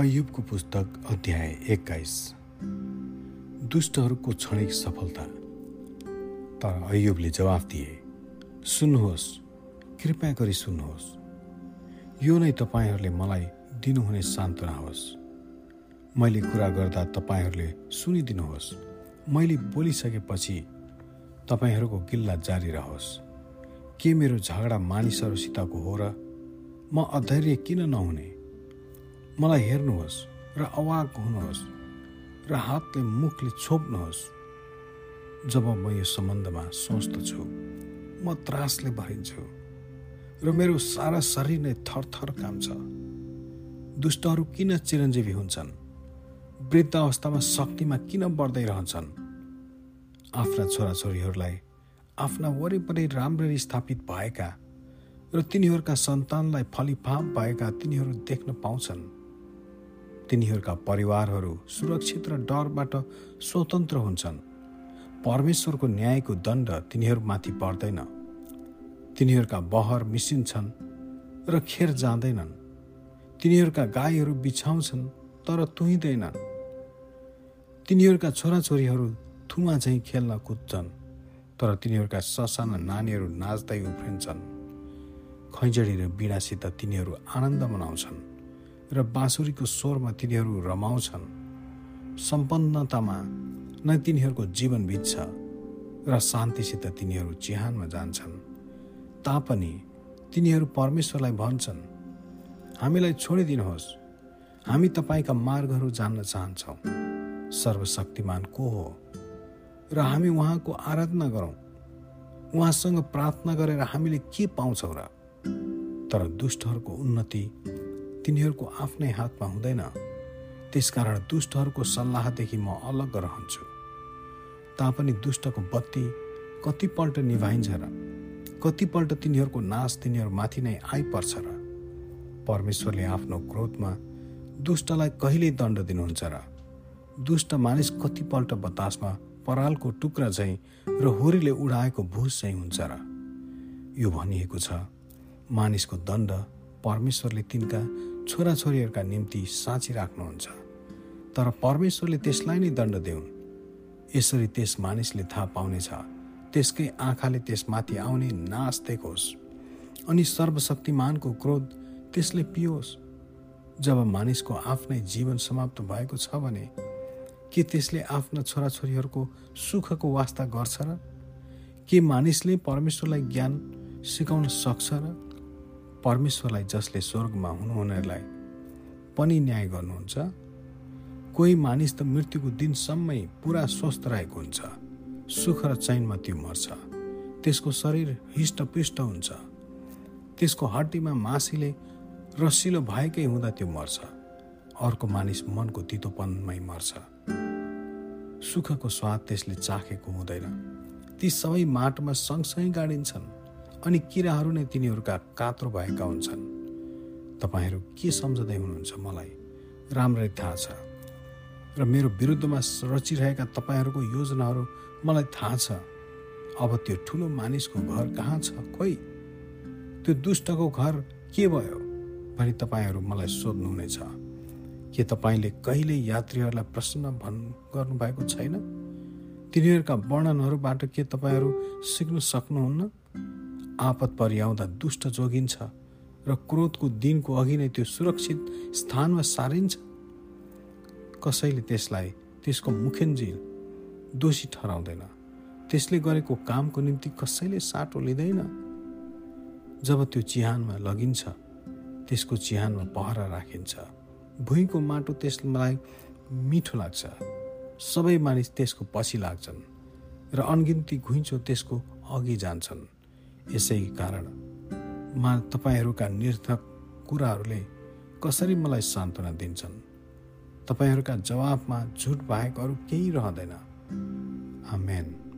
अयुबको पुस्तक अध्याय एक्काइस। दुष्टहरूको क्षणिक सफलता। तर अयुबले जवाफ दिए सुन्नुहोस् कृपया गरी सुन्नुहोस्। यो नै तपाईँहरूले मलाई दिनुहुने सान्त्वना होस्। मैले कुरा गर्दा तपाईँहरूले सुनिदिनुहोस्। मैले बोलिसकेपछि तपाईँहरूको गिल्ला जारी रहोस्। के मेरो झगडा मानिसहरूसितको हो र म अधैर्य किन नहुने? मलाई हेर्नुहोस् र अवाक हुनुहोस् र हातले मुखले छोप्नुहोस्। जब म यो सम्बन्धमा सोच्दछु म त्रासले भरिन्छु र मेरो सारा शरीर नै थरथर काम्छ। दुष्टहरू किन चिरञ्जीवी हुन्छन्? वृद्ध अवस्थामा शक्तिमा किन बढ्दै रहन्छन्? आफ्ना छोराछोरीहरूलाई आफ्ना वरिपरि राम्ररी स्थापित भएका र तिनीहरूका सन्तानलाई फलिफाप भएका तिनीहरू देख्न पाउँछन्। तिनीहरूका परिवारहरू सुरक्षित र डरबाट स्वतन्त्र हुन्छन्। परमेश्वरको न्यायको दण्ड तिनीहरूमाथि पर्दैन। तिनीहरूका बहर मिसिन्छन् र खेर जाँदैनन्। तिनीहरूका गाईहरू बिछाउँछन् तर तुहिँदैनन् तिनीहरूका छोराछोरीहरू थुमा चाहिँ खेल्न कुद्छन् तर तिनीहरूका ससाना नानीहरू नाच्दै उफ्रिन्छन्। खैँजडी र बिडासित तिनीहरू आनन्द मनाउँछन्। र बाँसुरीको स्वरमा तिनीहरू रमाउँछन्। सम्पन्नतामा नै तिनीहरूको जीवन बित्छ र शान्तिसित तिनीहरू चिहानमा जान्छन्। तापनि तिनीहरू परमेश्वरलाई भन्छन् हामीलाई छोडिदिनुहोस्। हामी तपाईँका मार्गहरू जान्न चाहन्छौँ। सर्वशक्तिमान को हो? र हामी उहाँको आराधना गरौँ। उहाँसँग प्रार्थना गरेर हामीले के पाउँछौँ र? तर दुष्टहरूको उन्नति तिनीहरूको आफ्नै हातमा हुँदैन। त्यसकारण दुष्टहरूको सल्लाहदेखि म अलग रहन्छु। तापनि दुष्टको बत्ती कतिपल्ट निभाइन्छ र कतिपल्ट तिनीहरूको नाश तिनीहरूमाथि नै आइपर्छ र परमेश्वरले आफ्नो क्रोधमा दुष्टलाई कहिले दण्ड दिनुहुन्छ र दुष्ट मानिस कतिपल्ट बतासमा परालको टुक्रा चाहिँ र होरीले उडाएको भुस चाहिँ हुन्छ र यो भनिएको छ मानिसको दण्ड परमेश्वरले तिनका छोराछोरीहरूका निम्ति साँची राख्नुहुन्छ। तर परमेश्वरले त्यसलाई नै दण्ड देऊन् यसरी त्यस मानिसले थाहा पाउनेछ त्यसकै आँखाले त्यसमाथि आउने नाश देखोस् अनि सर्वशक्तिमानको क्रोध त्यसले पियोस्। जब मानिसको आफ्नै जीवन समाप्त भएको छ भने के त्यसले आफ्ना छोराछोरीहरूको सुखको वास्ता गर्छ र? के मानिसले परमेश्वरलाई ज्ञान सिकाउन सक्छ र? परमेश्वरलाई जसले स्वर्गमा हुनुहुनेलाई पनि न्याय गर्नुहुन्छ। कोही मानिस त मृत्युको दिनसम्मै पुरा स्वस्थ रहेको हुन्छ। सुख र चैनमा त्यो मर्छ। त्यसको शरीर हिष्टपृष्ट हुन्छ। त्यसको हड्डीमा मासीले रसिलो भएकै हुँदा त्यो मर्छ। अर्को मानिस मनको तितोपनमै मर्छ। सुखको स्वाद त्यसले चाखेको हुँदैन। ती सबै माटोमा सँगसँगै गाडिन्छन्। अनि किराहरू नै तिनीहरूका कात्रो भएका हुन्छन्। तपाईँहरू के सम्झँदै हुनुहुन्छ मलाई? राम्ररी थाहा छ। र मेरो विरुद्धमा रचिरहेका तपाईँहरूको योजनाहरू मलाई थाहा छ। अब त्यो ठुलो मानिसको घर कहाँ छ? खोइ! त्यो दुष्टको घर के भयो? भनी तपाईँहरू मलाई सोध्नुहुनेछ। के तपाईँले कहिले यात्रीहरूलाई प्रश्न भन् गर्नुभएको छैन? तिनीहरूका वर्णनहरूबाट के तपाईँहरू सिक्न सक्नुहुन्न? आपत परिआउँदा दुष्ट जोगिन्छ र क्रोधको दिनको अघि नै त्यो सुरक्षित स्थानमा सारिन्छ। कसैले त्यसलाई त्यसको मुखेन्जिल दोषी ठहराउँदैन। त्यसले गरेको कामको निम्ति कसैले साटो लिँदैन। जब त्यो चिहानमा लगिन्छ त्यसको चिहानमा पहरा राखिन्छ। भुइँको माटो त्यसलाई मिठो लाग्छ। सबै मानिस त्यसको पछि लाग्छन् र अनगिन्ती घुइँचो त्यसको अघि जान्छन्। यसै कारण। मा तपाईँहरूका निर्थक कुराहरूले कसरी मलाई सान्त्वना दिन्छन्? तपाईँहरूका जवाफमा झुट बाहेक अरू केही रहँदैन। आमेन।